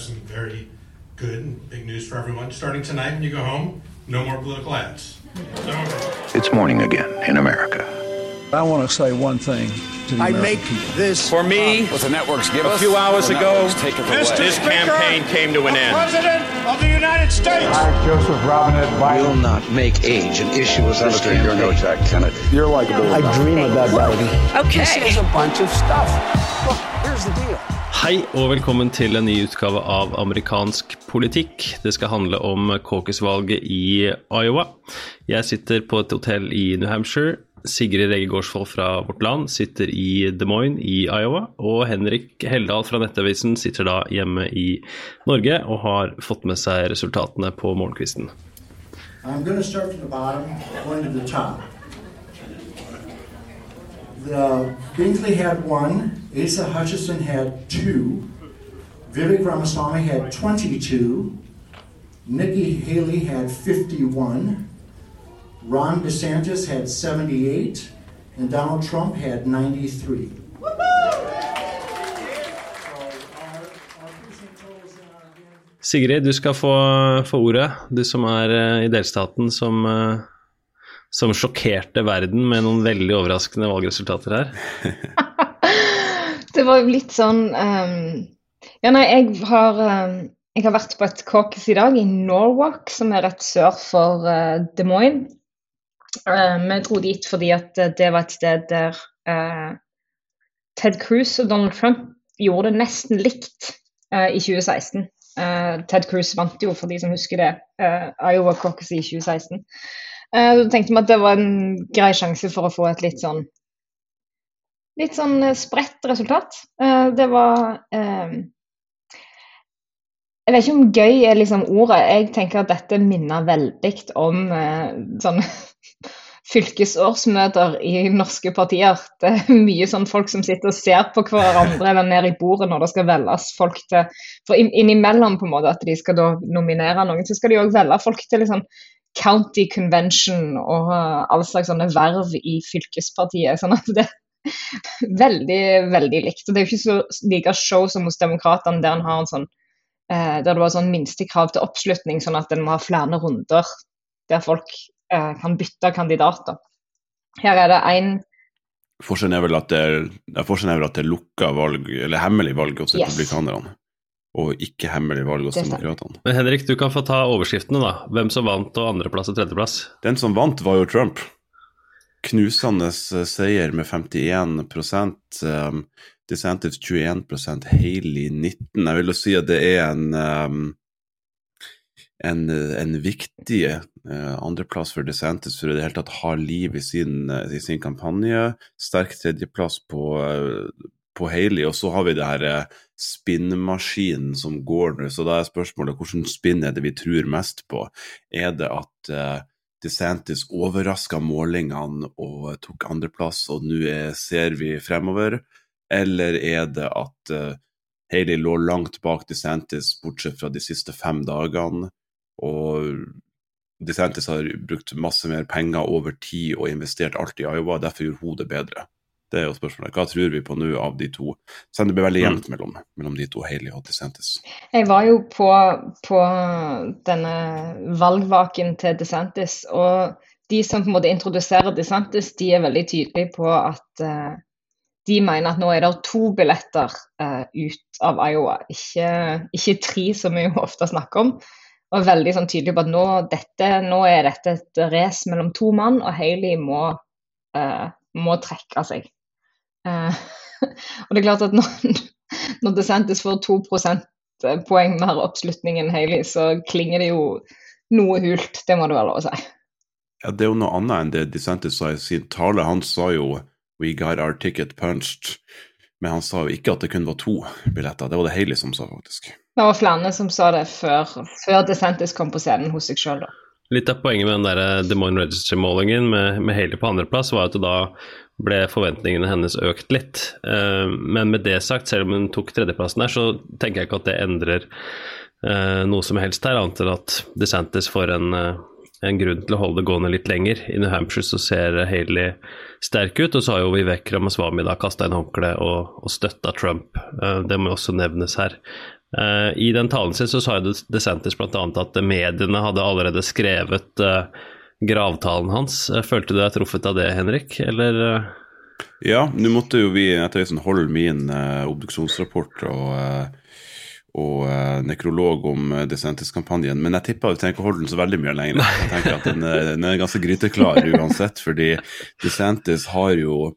have some very good and big news for everyone. Starting tonight, when you go home, no more political ads. It's morning again in America. I want to say one thing to the I American make people. this For me, what the networks give a us. few hours ago, networks take it this campaign came to an end. President of the United States! I, Joseph Robinette Biden. will not make age an issue with this Senator, you're no campaign. Jack Kennedy. You're likable. I dream about Biden. This Okay. is a bunch of stuff. Look, here's the deal. Hei og velkommen til en ny utgave av amerikansk politikk. Det skal handle om caucus-valget i Iowa. Jeg sitter på et hotell i New Hampshire. Sigrid Rege Gårdsvold fra Vårt Land sitter i Des Moines i Iowa. Og Henrik Heldal fra Nettavisen sitter da hjemme i Norge og har fått med seg resultatene på morgenkvisten. I'm the Binkley had one, Asa Hutchison had two, Vivek Ramaswamy had 22, Nikki Haley had 51, Ron DeSantis had 78, and Donald Trump had 93. Sigrid, du skal få, få ordet. Du som er eh, i delstaten som, eh, som sjokkerte verden med noen veldig overraskende valgresultater her. Det var jo litt sånn um, Ja, nei, jeg har, um, jeg har vært på et caucus i dag i Norwalk, som er rett sør for uh, Des Moines. Eh, vi dro dit fordi at eh, det var et sted der uh, Ted Cruz og Donald Trump gjorde det nesten likt i 2016. Eh, Ted Cruz vant jo, for de som husker det, uh, Iowa Caucus i 2016. Uh, da tenkte vi at det var en grei sjanse for å få et litt sånn litt sånn eh, spredt resultat. Eh, det var eh, Jeg vet ikke om gøy er liksom ordet. Jeg tenker at dette minner veldig om eh, sånne fylkesårsmøter i norske partier. Det er mye sånn folk som sitter og ser på hverandre eller ned i bordet når det skal velges folk til For innimellom på en måte at de skal da nominere noen, så skal de òg velge folk til liksom county convention og alle slags sånne verv i fylkespartiet. sånn at det veldig, veldig likt. Og det er jo ikke så like show som hos Demokratene, der en har en sånn eh, der det var sånn minstekrav til oppslutning, sånn at en må ha flere runder der folk eh, kan bytte kandidater. Her er det én Forskjellen er vel at det er, er at det er lukka valg, eller hemmelig valg hos Yes. republikanerne, og ikke hemmelig valg hos demokratene. Men Henrik, du kan få ta overskriftene, da. Hvem som vant, og andreplass og tredjeplass. Den som vant, var jo Trump. Knusende eh, seier med 51 um, DeSantis 21% Haley 19 Jeg vil jo si at det er en um, en, en viktig uh, andreplass for DeSantis for i det hele tatt ha liv i sin, uh, i sin kampanje. Sterk tredjeplass på, uh, på Haley, og så har vi det her eh, spinnmaskinen som går nå. Så da er spørsmålet hvordan spinn er det vi tror mest på? Er det at uh, DeSantis overraska målingene og tok andreplass, og nå er- ser vi fremover? Eller er det at uh, Haley lå langt bak DeSantis, bortsett fra de siste fem dagene? Og DeSantis har brukt masse mer penger over tid og investert alt i Iowa, derfor gjorde hun det bedre. Det er jo spørsmålet. Hva tror vi på nå av de to? Så det blir veldig jevnt mellom, mellom de to, Haley og DeSantis. Jeg var jo på, på denne valgvaken til DeSantis, og de som på en måte introduserer DeSantis, de er veldig tydelige på at uh, de mener at nå er det to billetter uh, ut av Iowa, ikke, ikke tre, som vi jo ofte snakker om. Og veldig sånn tydelig på at nå, dette, nå er dette et race mellom to mann, og Haley må, uh, må trekke seg. Eh, og det er klart at når, når DeSantis får to prosentpoeng mer oppslutning enn Haley, så klinger det jo noe hult. Det må det være lov å si. Ja, det er jo noe annet enn det DeSantis sa i sin tale. Han sa jo 'we got our ticket punched', men han sa jo ikke at det kun var to billetter. Det var det Haley som sa, faktisk. Det var flere som sa det før, før DeSantis kom på scenen hos seg sjøl, da. Litt av poenget med den der Des Moines Register-målingen med, med Haley på andreplass, var at da ble forventningene hennes økt litt. Eh, men med det sagt, selv om hun tok tredjeplassen der, så tenker jeg ikke at det endrer eh, noe som helst her, annet enn at DeSantis får en, eh, en grunn til å holde det gående litt lenger. I New Hampshire så ser Haley sterk ut, og så har jo Vivek Ramaswamy da kasta inn håndkleet og, og støtta Trump. Det må også nevnes her. I den talen sin så sa DeSantis bl.a. at mediene hadde allerede skrevet gravtalen hans. Følte du deg truffet av det, Henrik, eller? Uh... Ja, nå måtte jo vi etter hvert holde min obduksjonsrapport og og uh, nekrolog om uh, DeSantis-kampanjen. Men jeg tipper vi trenger ikke holde den så veldig mye lenger. Jeg tenker at den, den er ganske gryteklar uansett, fordi Decentis har jo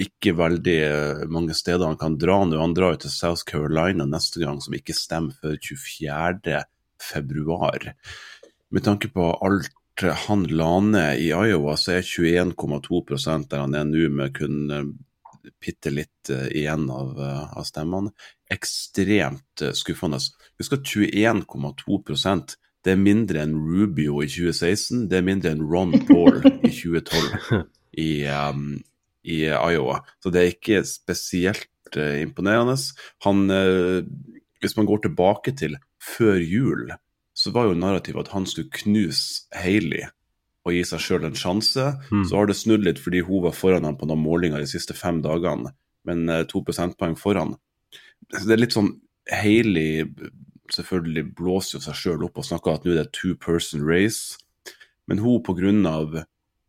ikke veldig uh, mange steder han kan dra nå. Han drar jo til South Carolina neste gang, som ikke stemmer før 24. februar. Med tanke på alt han la ned i Iowa, så er 21,2 der han er nå, med kun bitte litt igjen av, av stemmene ekstremt eh, skuffende. Husk at 21,2% det er mindre enn Rubio i 2016, det er mindre enn Ron Paul i 2012 i, um, i Iowa. Så det er ikke spesielt uh, imponerende. Han, uh, hvis man går tilbake til før jul, så var jo narrativet at han skulle knuse Hailey og gi seg sjøl en sjanse. Mm. Så har det snudd litt fordi hun var foran ham på noen målinger de siste fem dagene, men uh, to prosentpoeng foran det er litt sånn Hailey selvfølgelig blåser jo seg sjøl opp og snakker at nå er det two person race. Men hun pga.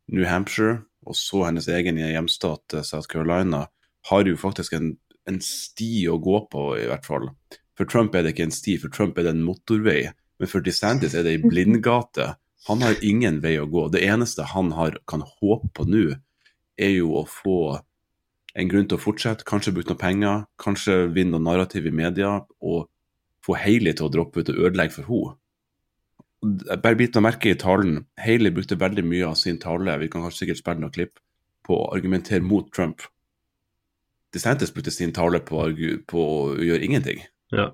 New Hampshire og så hennes egen hjemstat South Carolina har jo faktisk en, en, sti å gå på, i hvert fall. For Trump er det ikke en sti, for Trump er det en motorvei. Men for DeSantis er det ei blindgate. Han har ingen vei å gå. Det eneste han har, kan håpe på nå, er jo å få en grunn til å fortsette, kanskje bruke noen penger, kanskje vinne noe narrativ i media, og få Hailey til å droppe ut og ødelegge for henne. Bare bit meg merke i talen. Hailey brukte veldig mye av sin tale vi kan kanskje sikkert spille noen klipp, på å argumentere mot Trump. DeSantis brukte sin tale på, på å gjøre ingenting. Ja.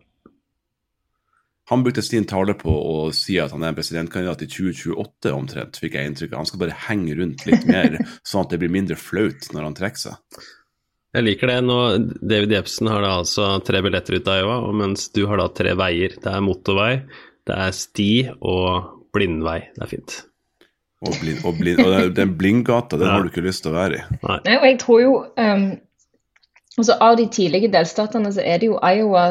Han brukte sin tale på å si at han er en presidentkandidat i 2028 omtrent, fikk jeg inntrykk av. Han skal bare henge rundt litt mer, sånn at det blir mindre flaut når han trekker seg. Jeg liker det. Nå, David Jepsen har da altså tre billetter ut av Iowa, mens du har da tre veier. Det er motorvei, det er sti og blindvei. Det er fint. Og, blind, og, blind, og den blindgata, den ja. har du ikke lyst til å være i. Nei, Nei og jeg tror jo um, altså Av de tidlige delstatene så er det jo Iowa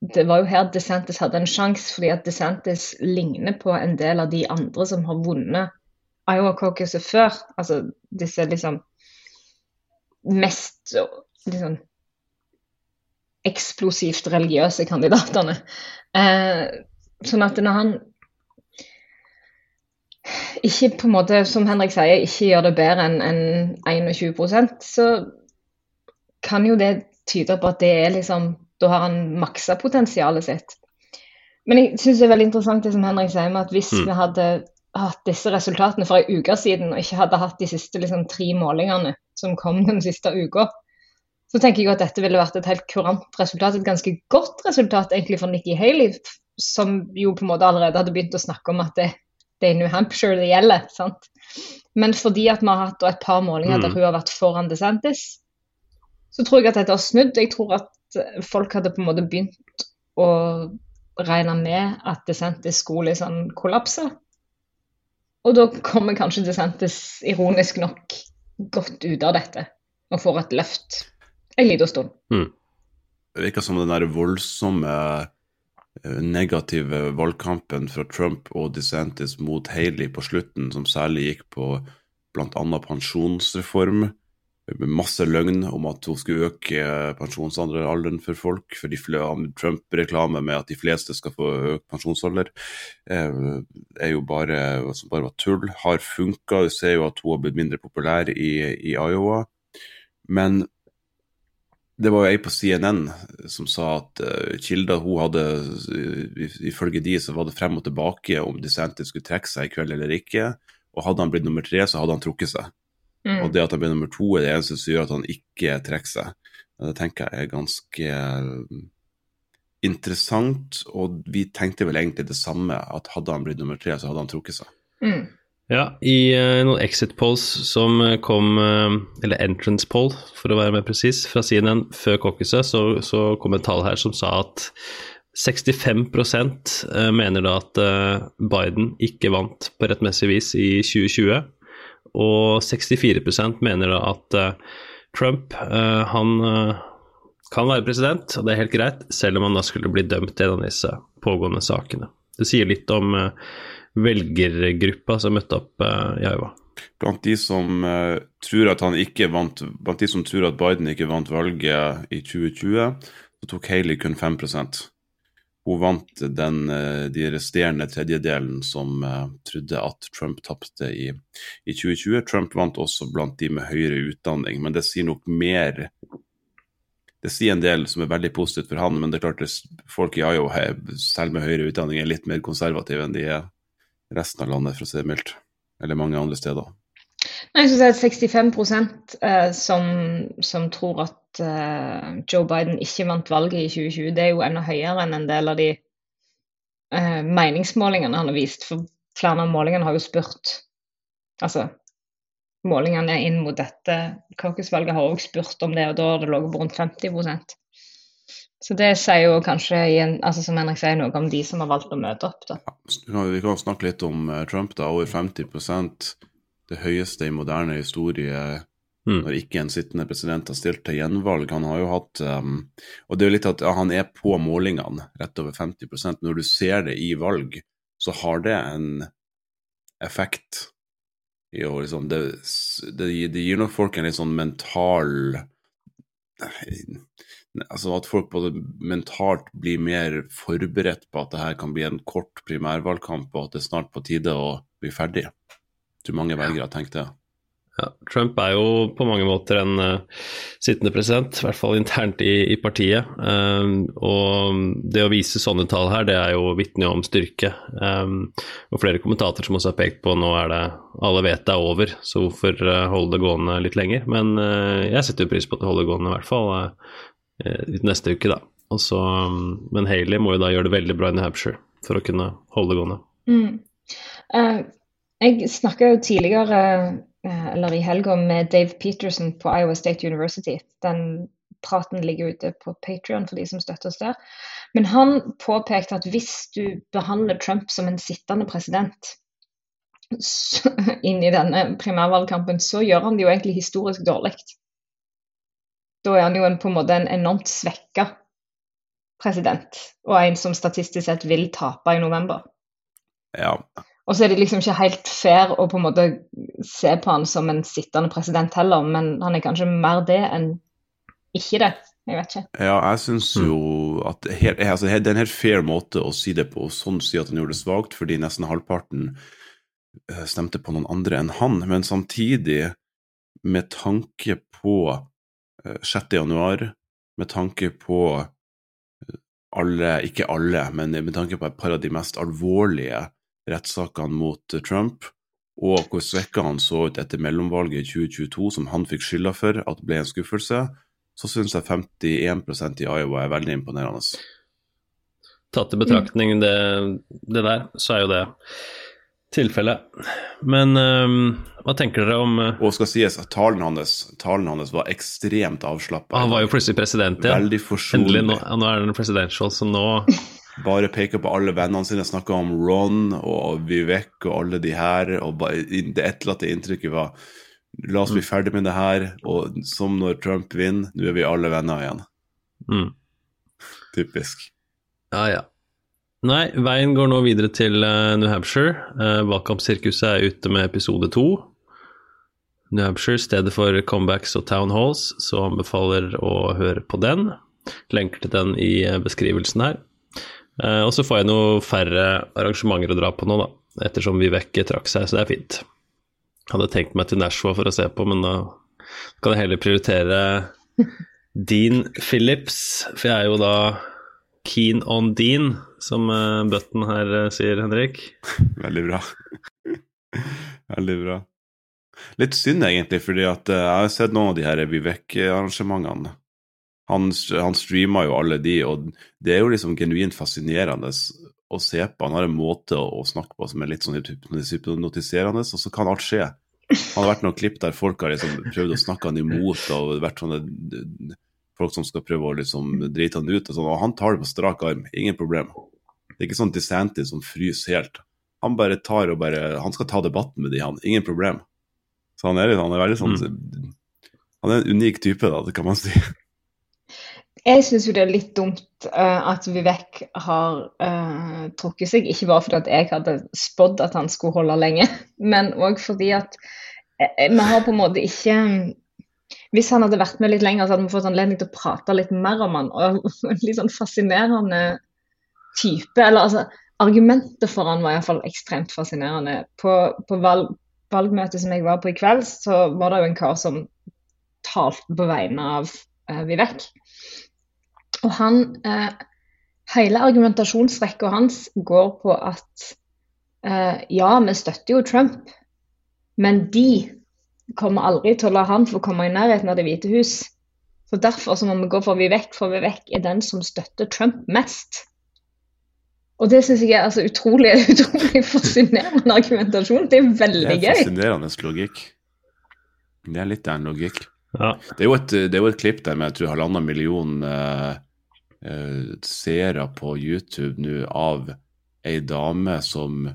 Det var jo her DeSantis hadde en sjanse, fordi at DeSantis ligner på en del av de andre som har vunnet Iowa Caucuset før. Altså disse liksom mest liksom, eksplosivt religiøse kandidatene. Eh, sånn at når han ikke på en måte, som Henrik sier, ikke gjør det bedre enn en 21% så kan jo det tyde på at det er liksom Da har han maksa potensialet sitt. Men jeg syns det er veldig interessant det som Henrik sier med at hvis mm. vi hadde hatt disse resultatene for ei uke siden, og ikke hadde hatt de siste liksom, tre målingene som kom den siste uka, så tenker jeg at dette ville vært et helt kurant resultat. Et ganske godt resultat egentlig for Nikki Haley, som jo på en måte allerede hadde begynt å snakke om at det, det er New Hampshire det gjelder. sant? Men fordi at vi har hatt et par målinger mm. der hun har vært foran DeSantis, så tror jeg at dette har snudd. Jeg tror at folk hadde på en måte begynt å regne med at DeSantis skulle liksom kollapse. Og da kommer kanskje DeSantis ironisk nok godt ut av dette og får et løft en liten stund. Mm. Det virker som den der voldsomme eh, negative valgkampen fra Trump og DeSantis mot Haley på slutten, som særlig gikk på bl.a. pensjonsreform, masse løgn om at hun skulle øke pensjonsalderen for folk, for Trump-reklame med at de fleste skal få økt pensjonsalder, eh, er jo bare, som bare var tull. Har funka. Du ser jo at hun har blitt mindre populær i, i Iowa. Men det var jo ei på CNN som sa at uh, kilder hun hadde, ifølge de så var det frem og tilbake om DeSantis skulle trekke seg i kveld eller ikke. Og hadde han blitt nummer tre, så hadde han trukket seg. Mm. Og det at han blir nummer to, er det eneste som gjør at han ikke trekker seg. Det tenker jeg er ganske eh, interessant, og vi tenkte vel egentlig det samme, at hadde han blitt nummer tre, så hadde han trukket seg. Mm. Ja, i uh, noen exit polls som kom, uh, eller entrance poll for å være mer presis, fra CNN før caucuset, så, så kom et tall her som sa at 65% mener da at Biden ikke vant på rettmessig vis i 2020 og 64 mener da at uh, Trump uh, han uh, kan være president, og det er helt greit, selv om han da skulle bli dømt i en av disse pågående sakene. Det sier litt om velgergruppa som møtte opp i Iowa. Blant de som tror at han ikke vant Blant de som tror at Biden ikke vant valget i 2020, så tok Haley kun 5 Hun vant den, de resterende tredjedelen som trodde at Trump tapte i, i 2020. Trump vant også blant de med høyere utdanning, men det sier nok mer det sier en del som er veldig positivt for han, men det er klart at folk i Iowa, selv med høyere utdanning, er litt mer konservative enn de er resten av landet, for å si det mildt. Eller mange andre steder. Nei, jeg synes det er 65 eh, som, som, tror at eh, Joe Biden ikke vant valget i 2020. Det er jo enda høyere enn en del av de eh, meningsmålingene han har vist. For flere av målingene har jo spurt Altså, målingene inn mot dette caucus-valget har også spurt om det, og da har det ligget på rundt 50% Så det sier jo kanskje altså som Henrik sier, noe om de som har valgt å møte opp. da. Ja, vi kan snakke litt om uh, Trump. da, Over 50% det høyeste i moderne historie mm. når ikke en sittende president har stilt til gjenvalg. Han har jo hatt um, Og det er jo litt at ja, han er på målingene, rett over 50% Når du ser det i valg, så har det en effekt jo, liksom, det, det, det, gir nok folk en litt sånn mental Altså at folk både mentalt blir mer forberedt på at det her kan bli en kort primærvalgkamp, og at det er snart på tide å bli ferdig. Jeg tror mange velgere har tenkt det. Ja, Trump er jo på mange måter en uh, sittende president, i hvert fall internt i, i partiet. Um, og det å vise sånne tall her, det er jo vitne om styrke. Um, og flere kommentatorer som også har pekt på nå er det alle vet det er over, så hvorfor uh, holde det gående litt lenger? Men uh, jeg setter jo pris på at det holder gående, i hvert fall neste uke, da. Også, um, men Haley må jo da gjøre det veldig bra i New Hampshire for å kunne holde det gående. Mm. jeg snakka jo tidligere eller i helga med Dave Peterson på Iowa State University. Den praten ligger ute på Patrion for de som støtter oss der. Men han påpekte at hvis du behandler Trump som en sittende president inn i denne primærvalgkampen, så gjør han det jo egentlig historisk dårlig. Da er han jo en, på en måte en enormt svekka president, og en som statistisk sett vil tape i november. Ja, og så er det liksom ikke helt fair å på en måte se på han som en sittende president heller, men han er kanskje mer det enn ikke det. Jeg vet ikke. Ja, jeg syns jo at her, altså, det er en helt fair måte å si det på, og sånn si at han gjorde det svakt, fordi nesten halvparten eh, stemte på noen andre enn han. Men samtidig, med tanke på 6. Eh, januar, med tanke på eh, alle, ikke alle, men med tanke på et par av de mest alvorlige rettssakene mot Trump, og hvor svekka han så ut etter mellomvalget i 2022, som han fikk skylda for at ble en skuffelse, så syns jeg 51% i Iowa er veldig imponerende. Tatt i betraktning det, det der, så er jo det tilfellet. Men um, hva tenker dere om uh, Og skal sies at talen hans, talen hans var ekstremt avslappa. Han var jo plutselig president igjen. Forsonlig. Endelig, nå, nå er han presidential, så nå bare peker på alle vennene sine, snakker om Ron og Vivek og alle de her, og bare, det etterlatte inntrykket var La oss bli mm. ferdig med det her, og som når Trump vinner, nå er vi alle venner igjen. Mm. Typisk. Ja, ja. Nei, veien går nå videre til uh, New Hampshire. Uh, Valgkampsirkuset er ute med episode to. New Hampshire, stedet for comebacks og town halls, så anbefaler å høre på den. Lenker til den i uh, beskrivelsen her. Uh, og så får jeg noe færre arrangementer å dra på nå, da, ettersom Vivek trakk seg, så det er fint. Hadde tenkt meg til Nashua for å se på, men da kan jeg heller prioritere Dean Phillips, for jeg er jo da keen on Dean, som bøtten Button her uh, sier, Henrik. Veldig bra. Veldig bra. Litt synd egentlig, fordi at jeg har sett noen av de her Vivek-arrangementene. Han, han streamer jo alle de, og det er jo liksom genuint fascinerende å se på. Han har en måte å, snakke på som er litt sånn hypnotiserende, og så kan alt skje. Han har vært noen klipp der folk har liksom prøvd å snakke han imot, og vært sånne folk som skal prøve å liksom drite han ut, og, sånn, og han tar det på strak arm. Ingen problem. Det er ikke sånn DeSantis som fryser helt. Han bare tar og bare Han skal ta debatten med de, han. Ingen problem. Så han er, han er veldig sånn mm. Han er en unik type, da, det kan man si. Jeg syns jo det er litt dumt uh, at Vivek har uh, trukket seg. Ikke bare fordi at jeg hadde spådd at han skulle holde lenge, men òg fordi at uh, vi har på en måte ikke Hvis han hadde vært med litt lenger, så hadde vi fått anledning til å prate litt mer om han. Og litt sånn fascinerende type. Eller altså, argumentet for han var iallfall ekstremt fascinerende. På, på valg, valgmøtet som jeg var på i kveld, så var det jo en kar som talte på vegne av Vivek. Og han eh, Hele argumentasjonsrekka hans går på at eh, ja, vi støtter jo Trump, men de kommer aldri til å la han få komme i nærheten av Det hvite hus. Så Derfor så må vi gå for Vivek, for Vivek er den som støtter Trump mest. Og det syns jeg er altså utrolig, utrolig fascinerende argumentasjon. Det er veldig gøy. Det er fascinerende logikk. Det er litt av en logikk. Ja. Det, er et, det, er jo et, klipp der med jeg tror halvannen million uh, uh, seere på YouTube nå av ei dame som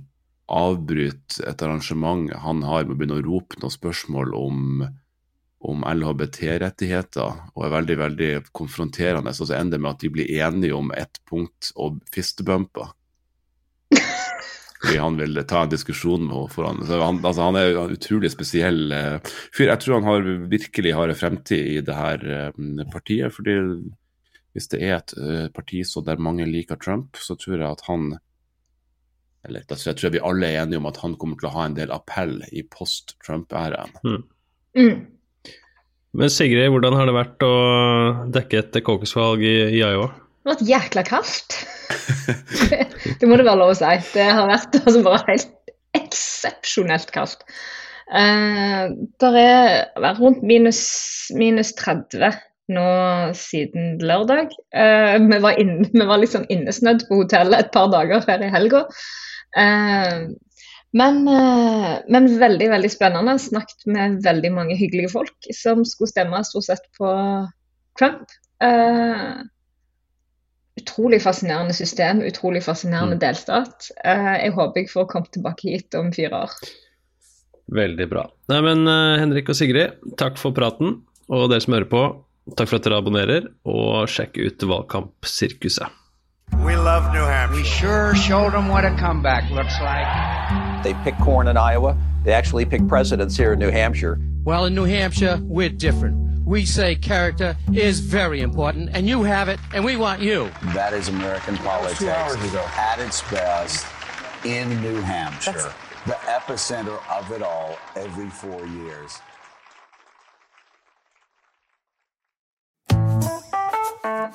avbryter et arrangement han har med å begynne å rope noen spørsmål om, om LHBT-rettigheter, og er veldig veldig konfronterende. Så ender det med at de blir enige om ett punkt og fistebumper. Fordi han vil ta en diskusjon med henne foran. Han, altså, han er en utrolig spesiell uh, fyr. Jeg tror han har, virkelig har en fremtid i det her uh, partiet. fordi hvis det er et uh, parti så der mange liker Trump, så tror jeg at han eller da tror jeg vi alle er enige om at han kommer til å ha en del appell i post-Trump-æraen. Mm. Mm. Men Sigrid, hvordan har det vært å dekke et Kokosvalg i, i Iowa? Det har vært jækla kaldt. det, det, må det være lov å si. Det har vært altså, bare helt eksepsjonelt kaldt. Uh, det er rundt minus, minus 30 nå siden lørdag. Uh, vi, var inn, vi var liksom innesnødd på hotellet et par dager før i helga. Uh, men, uh, men, veldig veldig spennende. Snakket med veldig mange hyggelige folk som skulle stemme stort sett på Trump. utrolig fascinerende system, utrolig fascinerende mm. delstat. jeg håper jeg får komme tilbake hit om fire år. Veldig bra. Nei, men Henrik og Sigrid, takk for praten. Og dere som hører på, Takk for at dere abonnerer, og sjekk ut Valgkampsirkuset. We love New Hampshire. We sure showed them what a comeback looks like. They pick corn in Iowa. They actually pick presidents here in New Hampshire. Well, in New Hampshire, we're different. We say character is very important, and you have it, and we want you. That is American politics at its best in New Hampshire, That's... the epicenter of it all every four years.